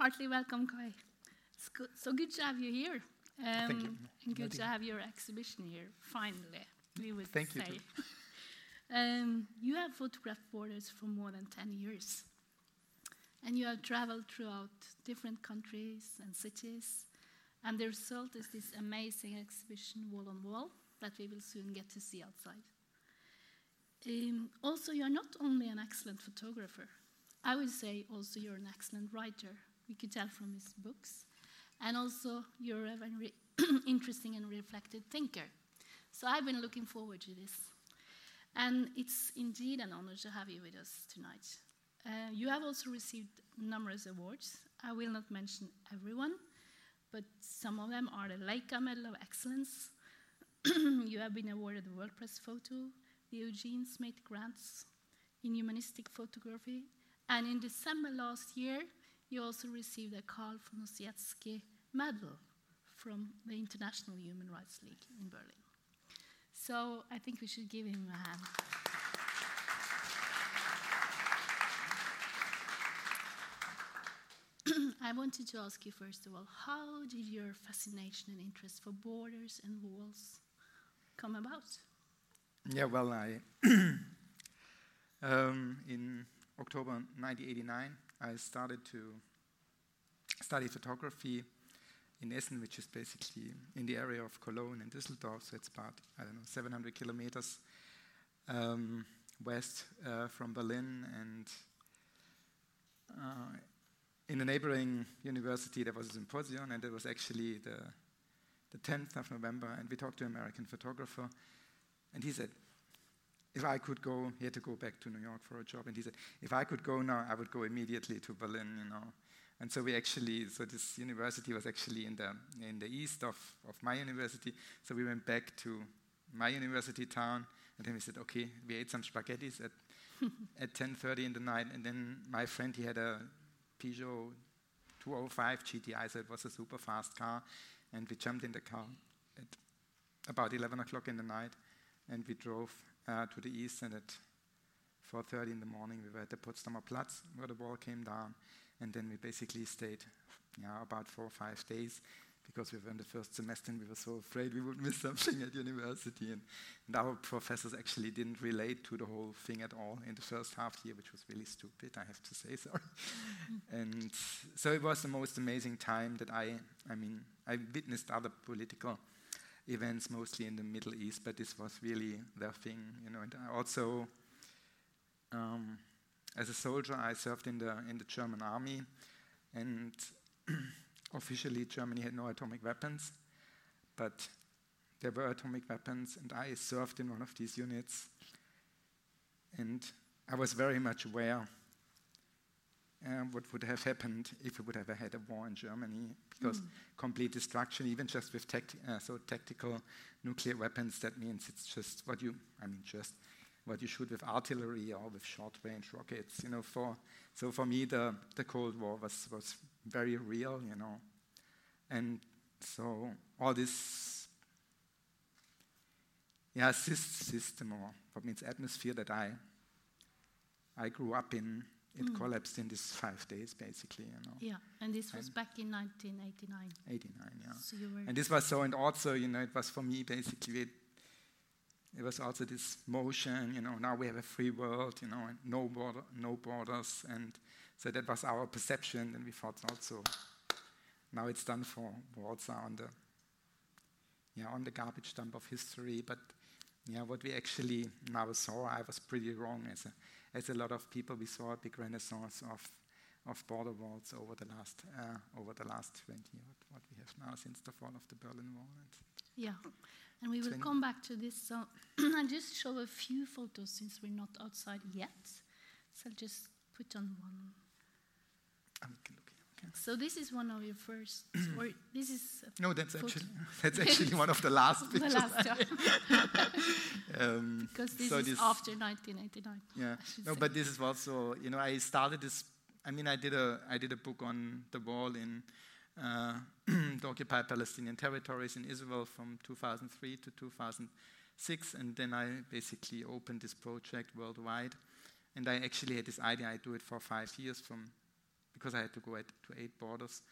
Heartily welcome, Kai. It's good, so good to have you here. Um, Thank you. And good to have your exhibition here, finally, we would Thank you say. too. um, you have photographed borders for more than 10 years. And you have traveled throughout different countries and cities. And the result is this amazing exhibition, Wall on Wall, that we will soon get to see outside. Um, also, you're not only an excellent photographer, I would say also you're an excellent writer. We could tell from his books. And also, you're a very interesting and reflective thinker. So I've been looking forward to this. And it's indeed an honor to have you with us tonight. Uh, you have also received numerous awards. I will not mention everyone, but some of them are the Leica Medal of Excellence. you have been awarded the World Press Photo, the Eugene Smith Grants in Humanistic Photography, and in December last year, you also received a Carl von Ossietzky Medal from the International Human Rights League in Berlin. So I think we should give him a hand. I wanted to ask you first of all, how did your fascination and interest for borders and walls come about? Yeah, well, I um, in October 1989 I started to study photography in Essen, which is basically in the area of Cologne and Düsseldorf. So it's about I don't know 700 kilometers um, west uh, from Berlin, and uh, in a neighboring university there was a symposium, and it was actually the the 10th of November, and we talked to an American photographer, and he said, if I could go, he had to go back to New York for a job, and he said, if I could go now, I would go immediately to Berlin, you know. And so we actually, so this university was actually in the in the east of, of my university. So we went back to my university town, and then we said, okay, we ate some spaghettis at at 10:30 in the night, and then my friend he had a Peugeot 205 GTI, so it was a super fast car, and we jumped in the car at about 11 o'clock in the night, and we drove uh, to the east, and at 4.30 in the morning we were at the Potsdamer Platz, where the wall came down, and then we basically stayed yeah, about four or five days, because we were in the first semester and we were so afraid we would miss something at university, and, and our professors actually didn't relate to the whole thing at all in the first half year, which was really stupid, I have to say, sorry. and so it was the most amazing time that I, I mean, I witnessed other political events mostly in the Middle East, but this was really their thing, you know. And I also, um, as a soldier, I served in the in the German army, and officially Germany had no atomic weapons, but there were atomic weapons, and I served in one of these units, and I was very much aware. Uh, what would have happened if we would have had a war in Germany? Because complete destruction, even just with tacti- uh, so tactical nuclear weapons, that means it's just what you, I mean, just what you shoot with artillery or with short-range rockets. You know, for so for me, the the Cold War was was very real. You know, and so all this, yeah, sys- system or what means atmosphere that I I grew up in. It mm. collapsed in these five days, basically. You know. Yeah, and this was And- back in 1989. 89, yeah. So you were. And this was so, and also, you know, it was for me basically, it, it was also this motion, you know, now we have a free world, you know, and no, border, no borders. And so that was our perception, and we thought also, now it's done for Walzer on the, yeah, on the garbage dump of history. But yeah, what we actually now saw, I was pretty wrong. As a, as a lot of people, we saw a big renaissance of of border walls over the last uh, over the last 20 what, what we have now since the fall of the Berlin Wall. And Yeah, and we will come back to this. So I'll just show a few photos since we're not outside yet. So I'll just put on one. Can look here, okay. So this is one of your first, or this is No, that's Photo. actually that's actually one of the last the pictures. last one, um, because this so is this- after 1989. Yeah. No, say. but this is also, you know, I started this. I mean, I did a I did a book on the wall in uh, the occupied Palestinian territories in Israel from 2003 to 2006, and then I basically opened this project worldwide. And I actually had this idea. I do it for five years from because I had to go at, to eight borders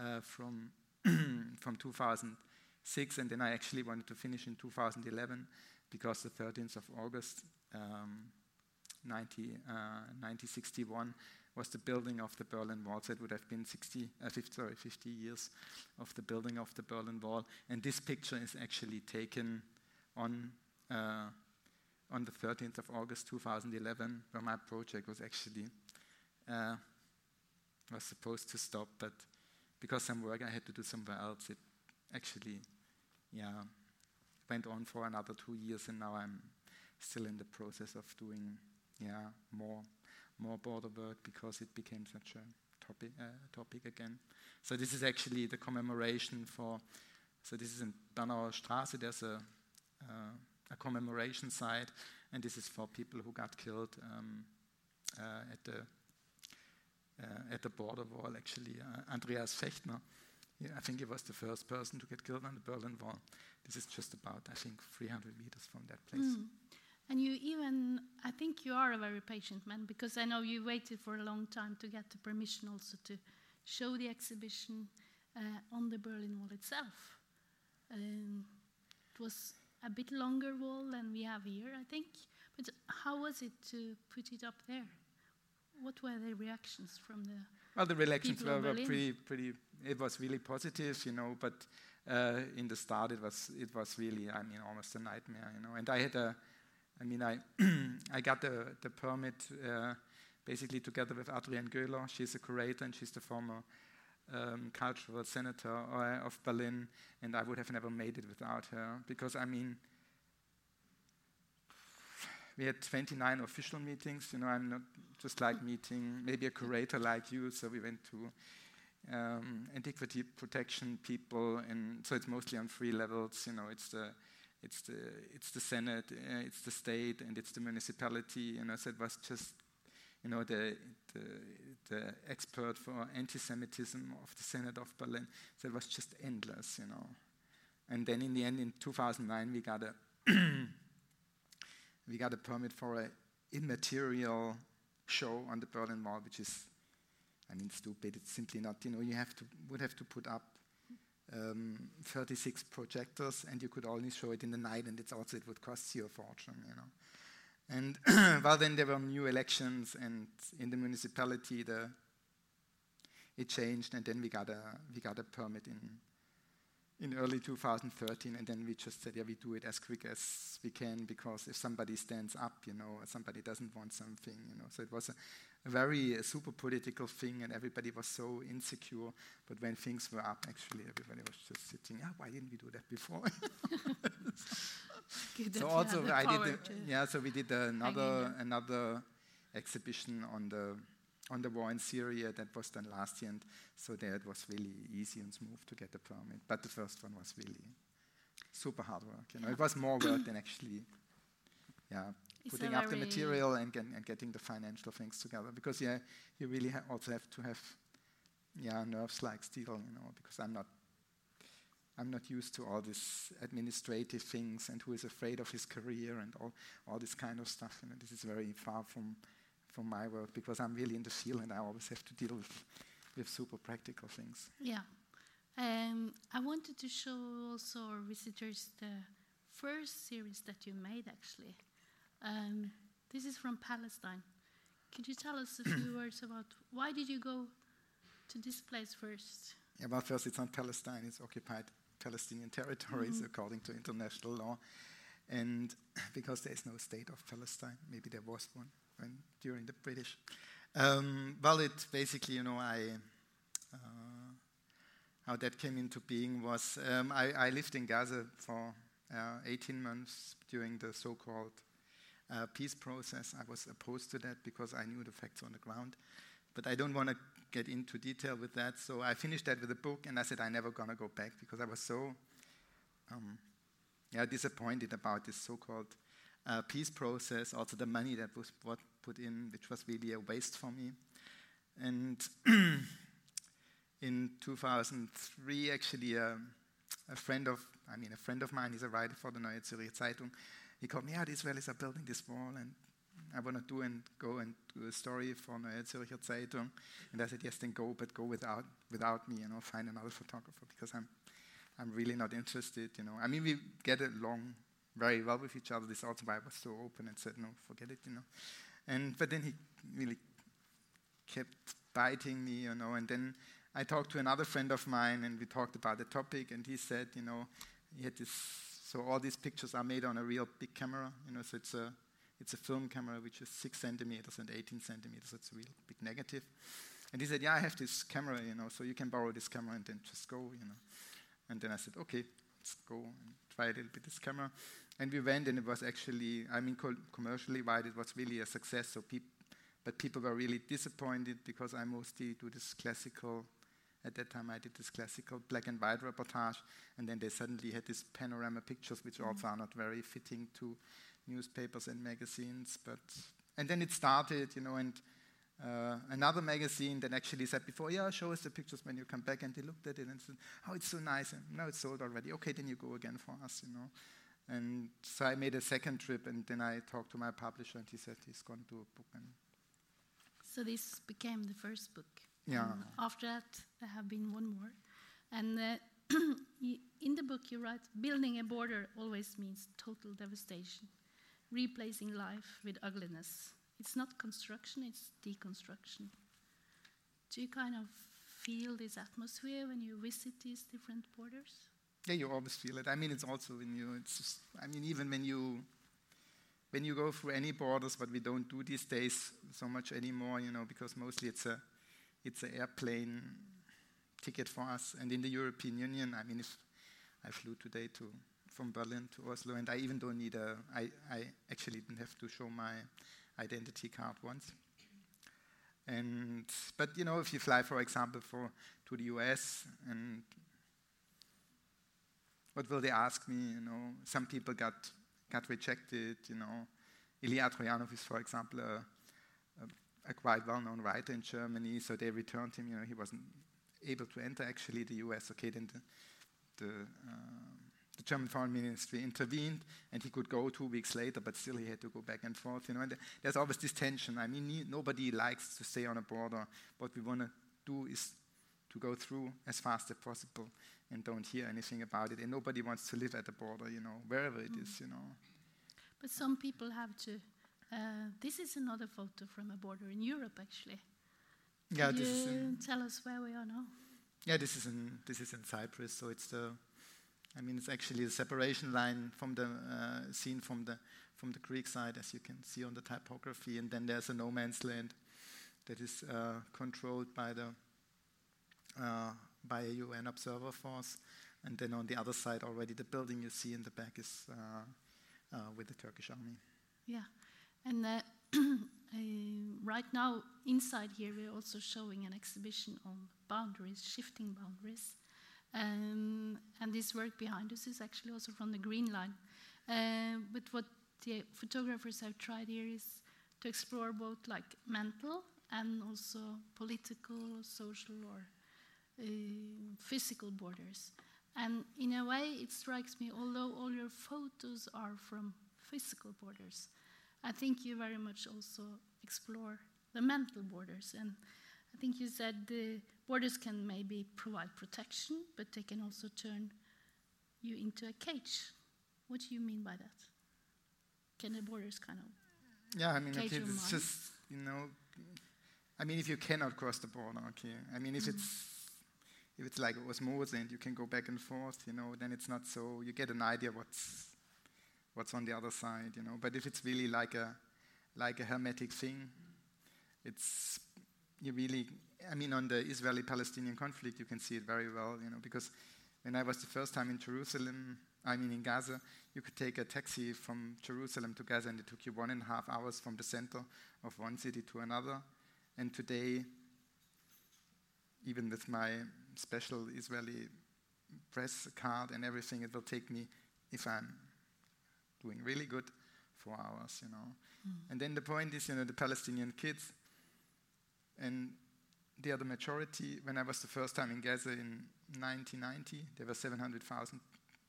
uh, from from 2006, and then I actually wanted to finish in 2011 because the 13th of August um, 90, uh, 1961 was the building of the Berlin Wall. So it would have been 60, uh, 50, sorry, 50 years of the building of the Berlin Wall. And this picture is actually taken on uh, on the 13th of August 2011, where my project was actually uh, was supposed to stop, but because some work I had to do somewhere else, it actually, yeah, went on for another two years, and now I'm still in the process of doing, yeah, more more border work because it became such a topic uh, topic again. So this is actually the commemoration for. So this is in Bernauer Straße. There's a uh, a commemoration site, and this is for people who got killed um, uh, at the at the border wall. Actually, uh, Andreas Fechtner, yeah, I think he was the first person to get killed on the Berlin Wall. This is just about, I think, 300 meters from that place. Mm. And you even, I think you are a very patient man because I know you waited for a long time to get the permission also to show the exhibition uh, on the Berlin Wall itself. Um, it was a bit longer wall than we have here, I think. But how was it to put it up there? What were the reactions from the well, the reactions were, were pretty, pretty. It was really positive, you know. But uh, in the start, it was, it was really, I mean, almost a nightmare, you know. And I had a, I mean, I, I got the the permit uh, basically together with Adrienne Goehler. She's a curator and she's the former um, cultural senator uh, of Berlin, and I would have never made it without her because I mean, we had 29 official meetings. You know, I'm not just like meeting maybe a curator like you. So we went to um, antiquity protection people, and so it's mostly on three levels. You know, it's the it's the it's the Senate, uh, it's the state, and it's the municipality. You know, so it was just you know the the, the expert for anti-Semitism of the Senate of Berlin. So it was just endless. You know, and then in the end, in 2009, we got a we got a permit for an immaterial show on the Berlin Wall, which is, I mean, stupid. It's simply not. You know, you have to would have to put up um, 36 projectors, and you could only show it in the night, and it's also it would cost you a fortune. You know. And well, then there were new elections, and in the municipality, the it changed, and then we got a we got a permit in in early 2013, and then we just said, yeah, we do it as quick as we can because if somebody stands up, you know, somebody doesn't want something, you know. So it was a, a very uh, super political thing, and everybody was so insecure. But when things were up, actually, everybody was just sitting. Yeah, why didn't we do that before? so also, I did. The, yeah, so we did another another exhibition on the on the war in Syria that was done last year, and so there it was really easy and smooth to get the permit. But the first one was really super hard work. You know, yeah. it was more work than actually, yeah, it's putting up the material and, get, and, getting the financial things together. Because yeah, you really ha also have to have, yeah, nerves like steel. You know, because I'm not. I'm not used to all these administrative things and who is afraid of his career and all, all this kind of stuff. You know, this is very far from from my work because I'm really in the field and I always have to deal with, with super practical things. Yeah. Um, I wanted to show also our visitors the first series that you made actually. Um, this is from Palestine. Could you tell us a few words about why did you go to this place first? Yeah, well, first it's not Palestine; it's occupied Palestinian territories mm-hmm. according to international law, and because there is no state of Palestine, maybe there was one when, during the British. Um, well, it basically, you know, I uh, how that came into being was um, I, I, lived in Gaza for uh, 18 months during the so-called uh, peace process. I was opposed to that because I knew the facts on the ground, but I don't want to get into detail with that. So I finished that with a book, and I said I'm never gonna go back because I was so um, yeah disappointed about this so-called uh, peace process, also the money that was put in, which was really a waste for me. And in 2003, actually, uh, a friend of, I mean, a friend of mine, he's a writer for the Neue Zürcher Zeitung, he called me, yeah, the Israelis are building this wall, and I want to do and go and do a story for the Zürcher Zeitung. And I said, yes, then go, but go without, without me, you know, find another photographer because I'm, I'm really not interested, you know. I mean, we get along very well with each other. This why was so open and said, no, forget it, you know. And, but then he really kept biting me, you know, and then I talked to another friend of mine and we talked about the topic and he said, you know, he had this, so all these pictures are made on a real big camera, you know, so it's a, it's a film camera which is six centimeters and 18 centimeters, it's a real big negative. And he said, yeah, I have this camera, you know, so you can borrow this camera and then just go, you know. And then I said, okay, let's go and try a little bit this camera. And we went, and it was actually, I mean, co- commercially wide, it was really a success. So peop- but people were really disappointed because I mostly do this classical. At that time, I did this classical black and white reportage, and then they suddenly had these panorama pictures, which mm. also are not very fitting to newspapers and magazines. But and then it started, you know, and uh, another magazine that actually said before, yeah, show us the pictures when you come back. And they looked at it and said, oh, it's so nice. And now it's sold already. Okay, then you go again for us, you know. And so I made a second trip, and then I talked to my publisher, and he said he's going to do a book. And so this became the first book. Yeah. And after that, there have been one more. And uh, in the book, you write, building a border always means total devastation, replacing life with ugliness. It's not construction, it's deconstruction. Do you kind of feel this atmosphere when you visit these different borders? Yeah, you always feel it. I mean, it's also when you, it's just, I mean, even when you, when you go through any borders, but we don't do these days so much anymore, you know, because mostly it's a, it's an airplane ticket for us. And in the European Union, I mean, if I flew today to, from Berlin to Oslo, and I even don't need a, I, I actually didn't have to show my identity card once. And, but you know, if you fly, for example, for, to the US and what will they ask me? You know, some people got got rejected. You know, Ilija Trojanow is, for example, a, a, a quite well-known writer in Germany. So they returned him. You know, he wasn't able to enter actually the U.S. Okay, then the the, uh, German Foreign Ministry intervened, and he could go two weeks later, but still he had to go back and forth. You know, and there's always this tension. I mean, nobody likes to stay on a border. What we want to do is to go through as fast as possible and don't hear anything about it. And nobody wants to live at the border, you know, wherever it mm. is, you know. But some people have to. Uh, this is another photo from a border in Europe, actually. Yeah, Could this you is in, tell us where we are now? Yeah, this is in this is in Cyprus. So it's the, I mean, it's actually the separation line from the uh, from the from the Greek side, as you can see on the typography, and then there's a no man's land that is uh, controlled by the uh, by a UN observer force. And then on the other side, already the building you see in the back is uh, uh, with the Turkish army. Yeah. And uh, right now, inside here, we're also showing an exhibition on boundaries, shifting boundaries. Um, and this work behind us is actually also from the Green Line. Uh, but what the photographers have tried here is to explore both like mental and also political, social, or uh, physical borders. And in a way, it strikes me, although all your photos are from physical borders, I think you very much also explore the mental borders. And I think you said the borders can maybe provide protection, but they can also turn you into a cage. What do you mean by that? Can the borders kind of yeah? I mean, okay, it's just you know, I mean, if you cannot cross the border, okay. I mean, if mm -hmm. it's if it's like osmosis and you can go back and forth, you know, then it's not so, you get an idea what's, what's on the other side, you know. But if it's really like a, like a hermetic thing, it's, you really, I mean, on the Israeli-Palestinian conflict, you can see it very well, you know, because when I was the first time in Jerusalem, I mean in Gaza, you could take a taxi from Jerusalem to Gaza and it took you one and a half hours from the center of one city to another. And today, even with my special Israeli press card and everything. It will take me, if I'm doing really good, four hours, you know. Mm. And then the point is, you know, the Palestinian kids, and the majority. When I was the first time in Gaza in 1990, there were 700,000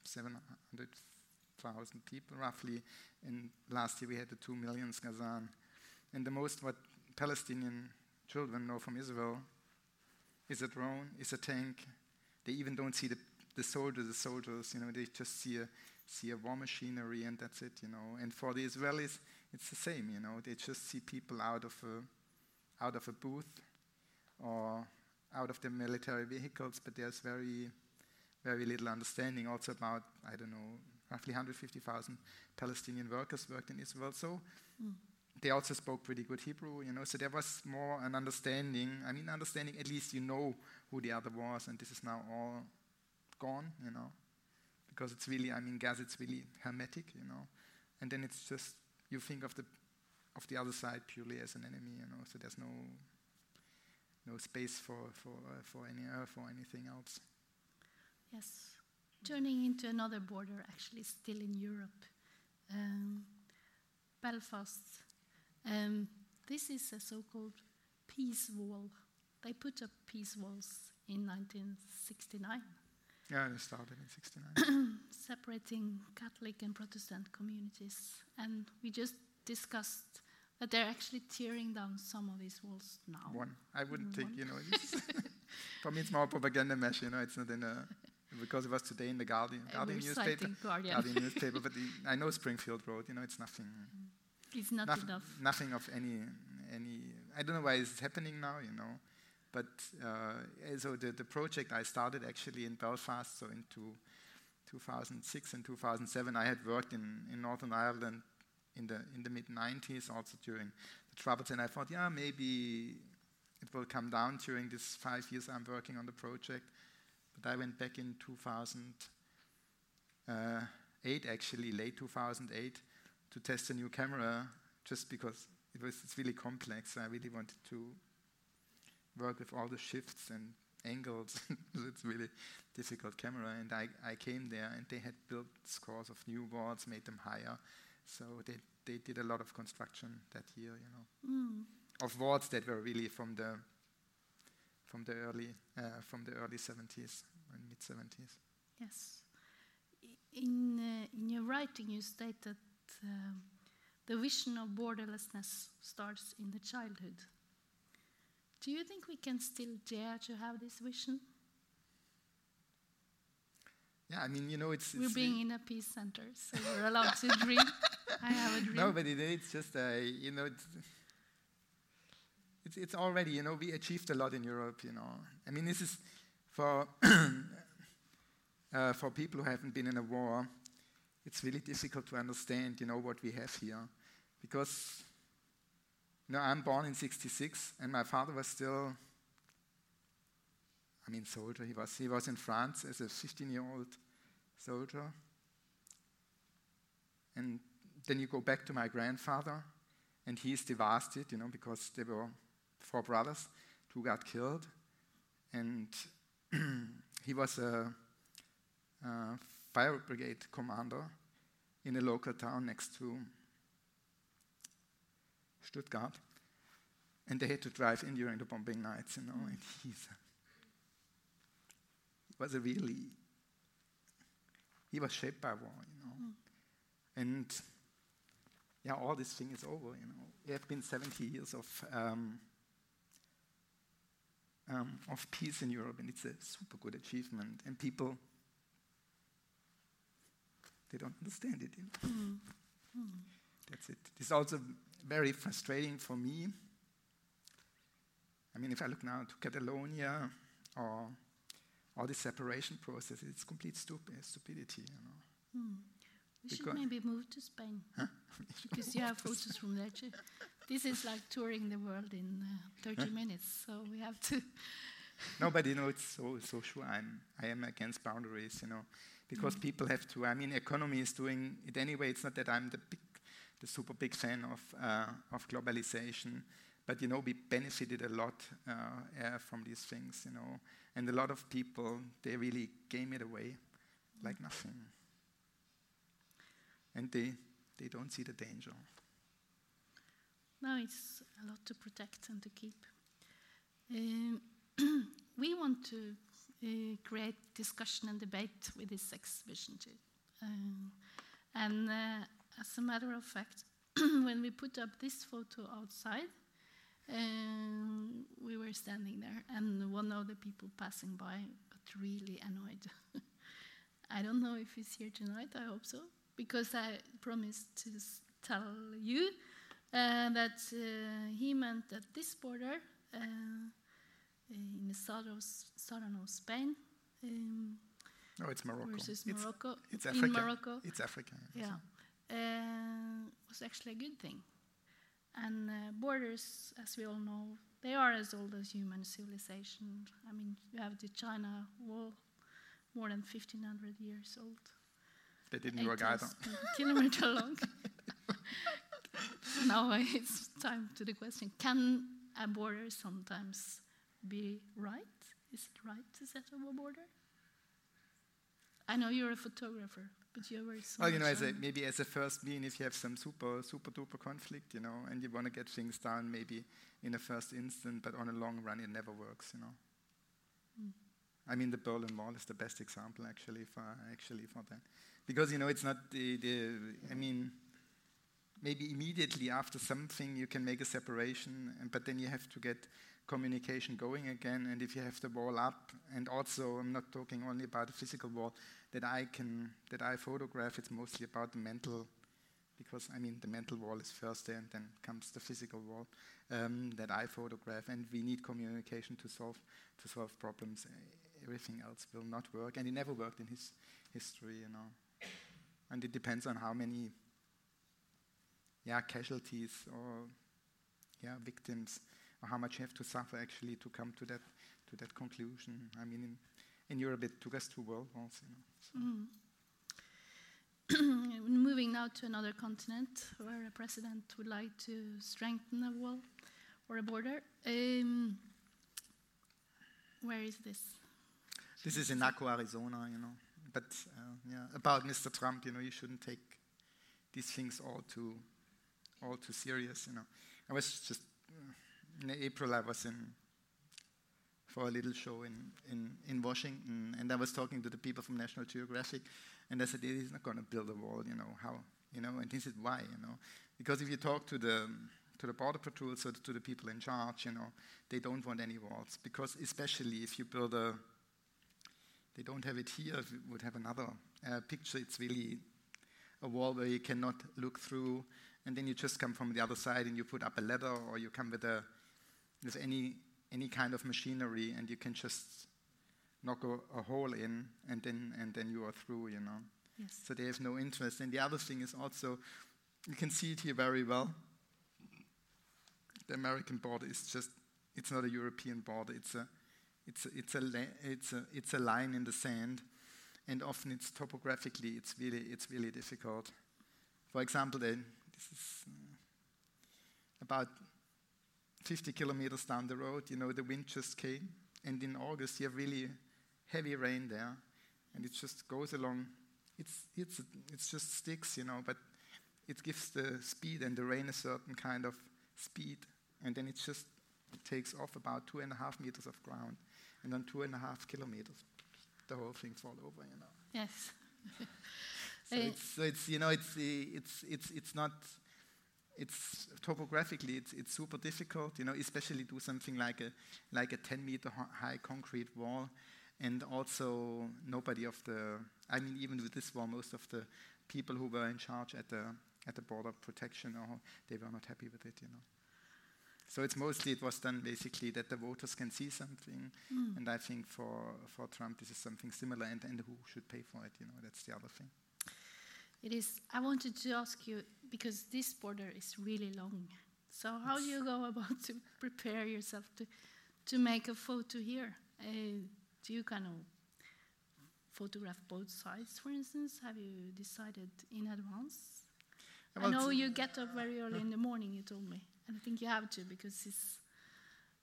700,000 people roughly. And last year we had the 2 million Gazan. And the most what Palestinian children know from Israel is a drone, is a tank. They even don't see the, the soldiers, the soldiers, you know, they just see a, see a war machinery and that's it, you know. And for the Israelis, it's the same, you know. They just see people out of a, out of a booth or out of the military vehicles, but there's very, very little understanding also about, I don't know, roughly 150,000 Palestinian workers worked in Israel. So mm. they also spoke pretty good Hebrew, you know. So there was more an understanding. I mean, understanding at least you know who the other was, and this is now all gone, you know, because it's really, I mean, Gaza, it's really hermetic, you know, and then it's just you think of the of the other side purely as an enemy, you know. So there's no no space for for uh, for any uh, for anything else. Yes turning into another border, actually, still in Europe. Um, Belfast. Um, this is a so called peace wall. They put up peace walls in 1969. Yeah, they started in 69. separating Catholic and Protestant communities. And we just discussed that they're actually tearing down some of these walls now. One. I wouldn't mm, think, you know, for me it's more propaganda mesh, you know, it's not in a because it was today in the Guardian, Guardian newspaper. Guardian. Guardian newspaper, but the, I know Springfield Road. You know, it's nothing. It's not nothing, enough. Nothing of any any. I don't know why it's happening now. You know, but uh, so the the project I started actually in Belfast, so into 2006 and 2007. I had worked in in Northern Ireland in the in the mid 90s, also during the troubles, and I thought, yeah, maybe it will come down during these five years I'm working on the project. But I went back in 2008, uh, actually, late 2008, to test a new camera just because it was it's really complex. I really wanted to work with all the shifts and angles. it's really difficult camera. And I, I came there and they had built scores of new walls, made them higher. So they, they did a lot of construction that year, you know, mm. of walls that were really from the from the early uh, from the early 70s and mid 70s. Yes. In uh, in your writing, you state that um, the vision of borderlessness starts in the childhood. Do you think we can still dare to have this vision? Yeah, I mean, you know, it's. We're it's being in a peace center, so we're allowed to dream. I have a dream. No, but it, it's just, uh, you know, it's, it's, it's already, you know, we achieved a lot in Europe, you know. I mean, this is for, uh, for people who haven't been in a war, it's really difficult to understand, you know, what we have here. Because, you know, I'm born in 66, and my father was still, I mean, soldier. He was, he was in France as a 15-year-old soldier. And then you go back to my grandfather, and he's devastated, you know, because there were four brothers. Two got killed. And he was a, a, fire brigade commander in a local town next to Stuttgart. And they had to drive in during the bombing nights, you know. And he's, he was a really, he was shaped by war, you know. Mm. And yeah, all this thing is over, you know. It have been 70 years of um, um, of peace in Europe, and it's a super good achievement. And people, they don't understand it. You know? mm. Mm. That's it. It's also very frustrating for me. I mean, if I look now to Catalonia or all the separation process, it's complete stup- stupidity, you know. Mm. We should maybe move to Spain. Huh? because you have photos from there. This is like touring the world in uh, 30 huh? minutes, so we have to. no, but you know, it's so, so sure. I'm, I am against boundaries, you know, because mm. people have to. I mean, economy is doing it anyway. It's not that I'm the big, the super big fan of uh, of globalization, but you know, we benefited a lot uh, uh, from these things, you know, and a lot of people they really gave it away like nothing and they, they don't see the danger. No, it's a lot to protect and to keep. Um, we want to uh, create discussion and debate with this exhibition too. Um, and uh, as a matter of fact, when we put up this photo outside, um, we were standing there, and one of the people passing by got really annoyed. I don't know if he's here tonight, I hope so, because I promised to s- tell you uh, that uh, he meant that this border uh, in the south of, southern of Spain um, No, it's Morocco. versus It's, Morocco, it's in Africa. Morocco, it's Africa. yeah, uh, was actually a good thing. And uh, borders, as we all know, they are as old as human civilization. I mean, you have the China Wall, more than 1500 years old. They didn't work either. kilometer long. now it's time to the question: Can a border sometimes be right? Is it right to set up a border? I know you're a photographer, but you were so Well, you know, as a, maybe as a first mean, if you have some super, super duper conflict, you know, and you want to get things done, maybe in a first instant, but on a long run, it never works, you know. Mm. I mean, the Berlin Wall is the best example, actually, for actually for that, because you know, it's not the, the I mean, maybe immediately after something you can make a separation, and, but then you have to get communication going again. And if you have the wall up, and also I'm not talking only about the physical wall that I can that I photograph. It's mostly about the mental, because I mean the mental wall is first there, and then comes the physical wall um, that I photograph. And we need communication to solve to solve problems. Everything else will not work, and it never worked in his history, you know. And it depends on how many yeah, casualties or yeah, victims, or how much you have to suffer actually to come to that to that conclusion. I mean, in, in Europe, it took us two world wars, you know. So. Mm. Moving now to another continent where a president would like to strengthen a wall or a border. Um, where is this? This is in Naco, Arizona, you know. But uh, yeah, about Mr. Trump, you know, you shouldn't take these things all too, all too serious, you know. I was just uh, in April. I was in for a little show in, in, in Washington, and I was talking to the people from National Geographic, and I said, "He's not going to build a wall, you know how, you know." And he said, "Why, you know? Because if you talk to the to the border patrol, so to the people in charge, you know, they don't want any walls because, especially if you build a they don't have it here. If we would have another uh, picture, it's really a wall where you cannot look through, and then you just come from the other side and you put up a ladder, or you come with a with any any kind of machinery, and you can just knock a, a hole in, and then and then you are through. You know. Yes. So there is no interest. And the other thing is also, you can see it here very well. The American border is just, it's not a European border. It's a, it's a, it's a, la- it's a, it's a line in the sand. And often it's topographically, it's really, it's really difficult. For example, then, this is uh, about 50 kilometers down the road, you know, the wind just came. And in August, you have really heavy rain there. And it just goes along it's it's it's just sticks, you know, but it gives the speed and the rain a certain kind of speed, and then it just takes off about two and a half meters of ground, and then two and a half kilometers, the whole thing fall over, you know. Yes. So it's, so it's you know it's it's it's it's not it's topographically it's it's super difficult you know especially do something like a like a 10 meter high concrete wall and also nobody of the I mean even with this wall most of the people who were in charge at the at the border protection or they were not happy with it you know so it's mostly it was done basically that the voters can see something Mm. and I think for for Trump this is something similar and and who should pay for it you know that's the other thing It is. I wanted to ask you because this border is really long. So how do you go about to prepare yourself to to make a photo here? Uh, do you kind of photograph both sides, for instance? Have you decided in advance? I know you get up very early in the morning. You told me, and I think you have to because it's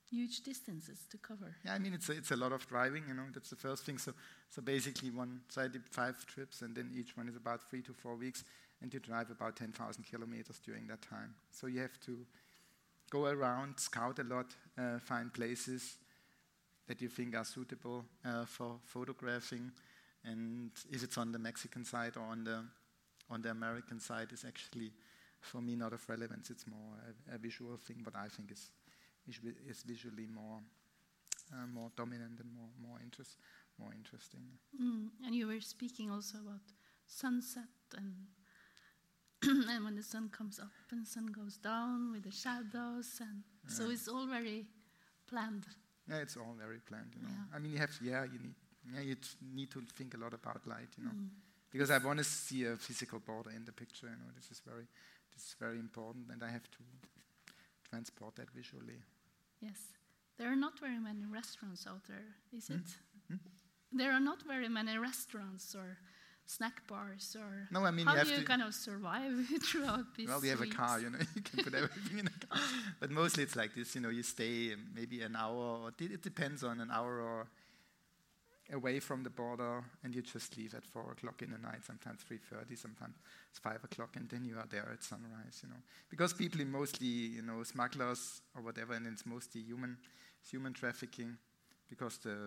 huge distances to cover. Yeah, I mean it's a, it's a lot of driving, you know. That's the first thing. So so basically one so I did five trips, and then each one is about three to four weeks, and you drive about ten thousand kilometers during that time. So you have to go around, scout a lot, uh, find places that you think are suitable uh, for photographing, and if it's on the Mexican side or on the on the American side, is actually for me not of relevance. It's more a, a visual thing, but I think is is visually more uh, more dominant and more more interest more interesting. Mm. And you were speaking also about sunset and and when the sun comes up and the sun goes down with the shadows and yeah. so it's all very planned. Yeah, it's all very planned. You know, yeah. I mean, you have yeah, you need yeah, you need to think a lot about light. You know, mm. because I want to see a physical border in the picture. You know, this is very this is very important, and I have to transport that visually. Yes, there are not very many restaurants out there, is mm. it? Mm? There are not very many restaurants or snack bars or no, I mean, how you do you kind of survive throughout this? Well, we have a car, you know, you can put everything in a car. But mostly it's like this, you know, you stay maybe an hour, or it depends on an hour or away from the border, and you just leave at four o'clock in the night, sometimes three thirty, sometimes it's five o'clock, and then you are there at sunrise, you know, because people mostly, you know, smugglers or whatever, and it's mostly human, human trafficking, because the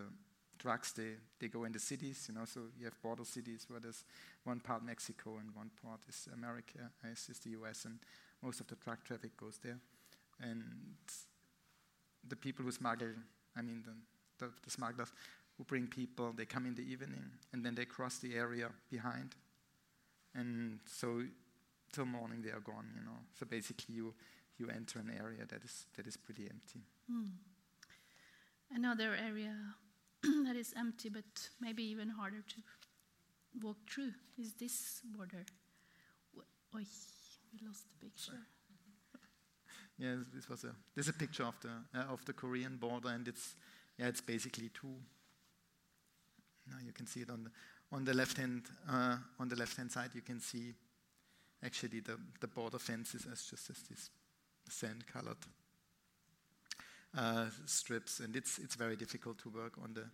drugs, they, they go in the cities, you know, so you have border cities where there's one part Mexico and one part is America, is, is the US, and most of the drug traffic goes there. And the people who smuggle, I mean, the, the, the smugglers who bring people, they come in the evening and then they cross the area behind. And so till morning they are gone, you know. So basically you, you enter an area that is, that is pretty empty. Mm. Another area that is empty, but maybe even harder to walk through, is this border. Oi, we lost the picture. yeah, this was a this is a picture of the uh, of the Korean border, and it's yeah, it's basically two. Now you can see it on the on the left hand uh, on the left hand side. You can see actually the the border fences as just as this sand colored strips, and it's it's very difficult to work on the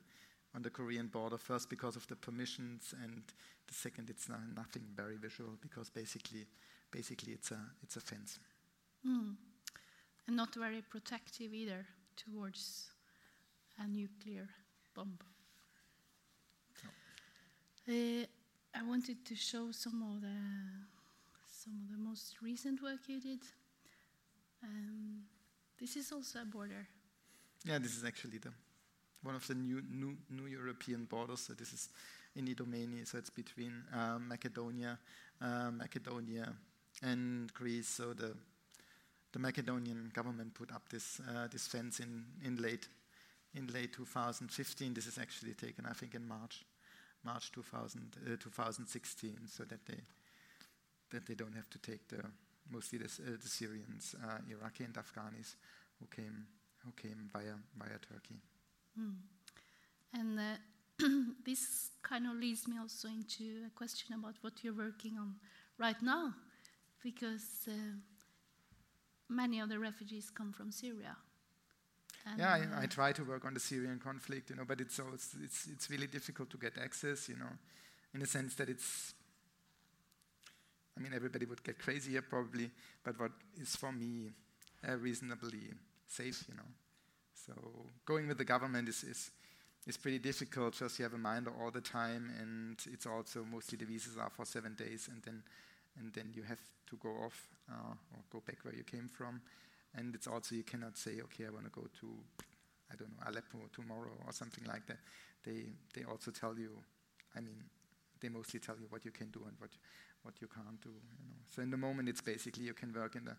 on the Korean border. First, because of the permissions, and the second, it's not, nothing very visual because basically, basically it's a it's a fence. Mm. And not very protective either towards a nuclear bomb. No. Uh, I wanted to show some of the some of the most recent work you did. Um, this is also a border. Yeah, this is actually the one of the new new, new European borders. So this is in Idomeni, so it's between uh, Macedonia, uh, Macedonia, and Greece. So the the Macedonian government put up this uh, this fence in in late in late 2015. This is actually taken, I think, in March March 2000, uh, 2016, so that they that they don't have to take the mostly the, uh, the Syrians, uh, Iraqi and Afghans who came who came via via Turkey. Mm. And uh, this kind of leads me also into a question about what you're working on right now, because uh, many of the refugees come from Syria. And yeah, I, I, uh, try to work on the Syrian conflict, you know, but it's, it's it's it's really difficult to get access, you know, in the sense that it's I mean, everybody would get crazy here probably, but what is for me uh, reasonably safe, you know. So going with the government is, is, is pretty difficult. Just you have a minder all the time, and it's also mostly the visas are for seven days, and then and then you have to go off uh, or go back where you came from. And it's also you cannot say, okay, I want to go to I don't know Aleppo tomorrow or something like that. They they also tell you, I mean, they mostly tell you what you can do and what what you can't do. You know. So in the moment, it's basically you can work in the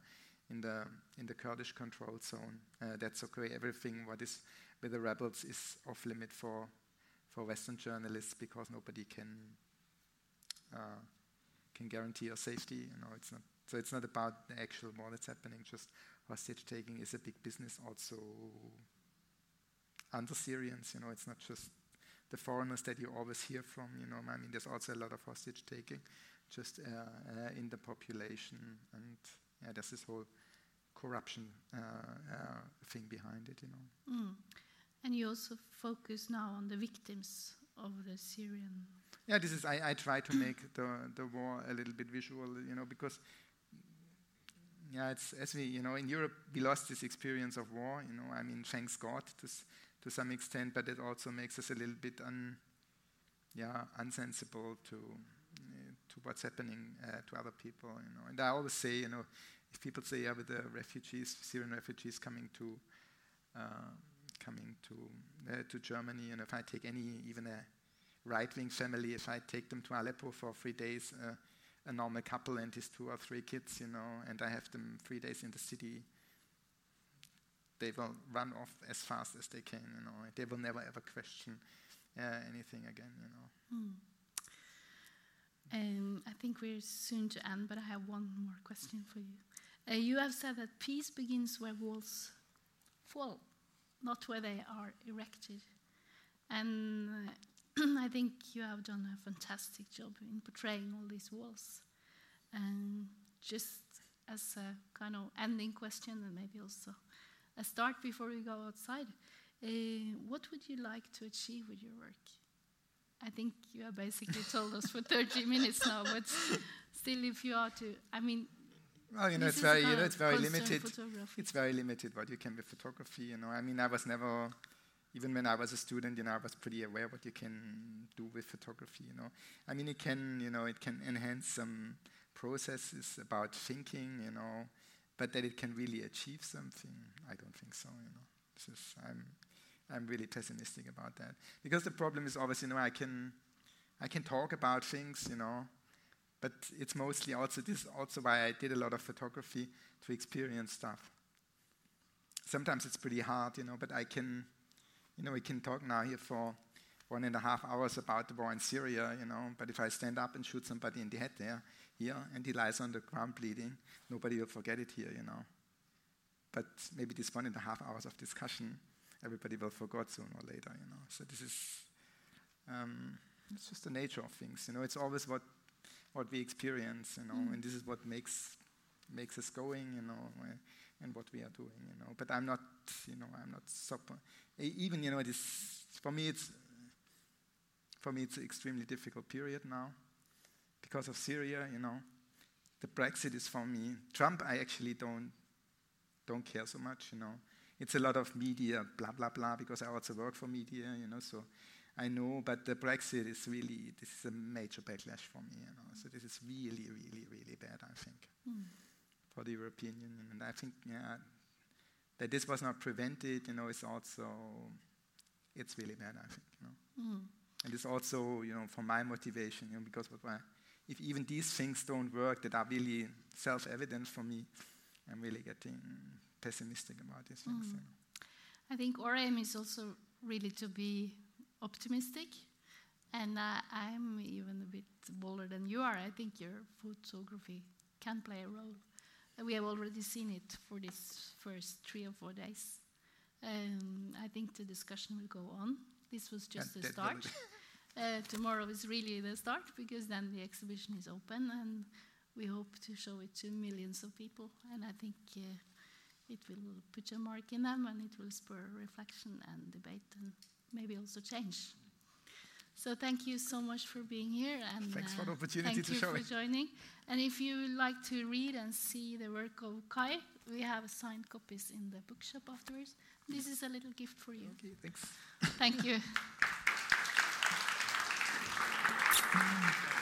in the in the Kurdish controlled zone. Uh, that's okay. Everything what is with the rebels is off limit for for Western journalists because nobody can uh, can guarantee your safety. You know, it's not so. It's not about the actual war that's happening. Just hostage taking is a big business also under Syrians. You know, it's not just the foreigners that you always hear from. You know, I mean, there's also a lot of hostage taking just uh, uh, in the population, and yeah, there's this whole corruption uh, thing behind it, you know. Mm. And you also focus now on the victims of the Syrian. Yeah, this is. I, I try to make the the war a little bit visual, you know, because yeah, it's as we, you know, in Europe we lost this experience of war. You know, I mean, thanks God to to some extent, but it also makes us a little bit un, yeah, unsensible to to what's happening uh, to other people, you know. And I always say, you know, if people say, yeah, with the refugees, Syrian refugees coming to uh, coming to uh, to Germany, and if I take any, even a right-wing family, if I take them to Aleppo for three days, uh, a normal couple and his two or three kids, you know, and I have them three days in the city, they will run off as fast as they can, you know. They will never ever question uh, anything again, you know. Mm. Um, I think we're soon to end, but I have one more question for you. Uh, you have said that peace begins where walls fall, not where they are erected. And uh, I think you have done a fantastic job in portraying all these walls. And just as a kind of ending question, and maybe also a start before we go outside, uh, what would you like to achieve with your work? I think you have basically told us for 30 minutes now, but still, if you are to, I mean, well, you know, it's very, you know, it's very limited. It's very limited what you can with photography. You know, I mean, I was never, even when I was a student, you know, I was pretty aware what you can do with photography. You know, I mean, it can, you know, it can enhance some processes about thinking. You know, but that it can really achieve something, I don't think so. You know, this is, I'm, I'm really pessimistic about that because the problem is always, you know, I can, I can talk about things, you know, but it's mostly also this also why I did a lot of photography to experience stuff. Sometimes it's pretty hard, you know, but I can, you know, we can talk now here for one and a half hours about the war in Syria, you know, but if I stand up and shoot somebody in the head there, here, and he lies on the ground bleeding, nobody will forget it here, you know. But maybe this one and a half hours of discussion, everybody will forget sooner or later, you know. So this is, um, it's just the nature of things, you know. It's always what what we experience, you know, mm. and this is what makes makes us going, you know, and what we are doing, you know. But I'm not, you know, I'm not super. Even you know, it is for me. It's for me. It's an extremely difficult period now because of Syria, you know. The Brexit is for me. Trump, I actually don't don't care so much, you know. It's a lot of media, blah blah blah, because I also work for media, you know. So I know, but the Brexit is really this is a major backlash for me, you know. So this is really, really, really bad, I think, mm. for the European Union. And I think, yeah, that this was not prevented, you know, is also it's really bad, I think, you know. Mm. And it's also, you know, for my motivation, you know, because what I, if even these things don't work that are really self-evident for me, I'm really getting pessimistic about these things. Mm. I think our aim is also really to be optimistic. And uh, I'm even a bit bolder than you are. I think your photography can play a role. We have already seen it for these first three or four days. Um, I think the discussion will go on. This was just the start. uh, tomorrow is really the start because then the exhibition is open and we hope to show it to millions of people. And I think uh, it will put a mark in them and it will spur reflection and debate and maybe also change. So thank you so much for being here, and thanks for the uh, opportunity to show it. Thank you for joining. And if you would like to read and see the work of Kai, we have signed copies in the bookshop afterwards. This is a little gift for you. Okay, thanks. Thank you.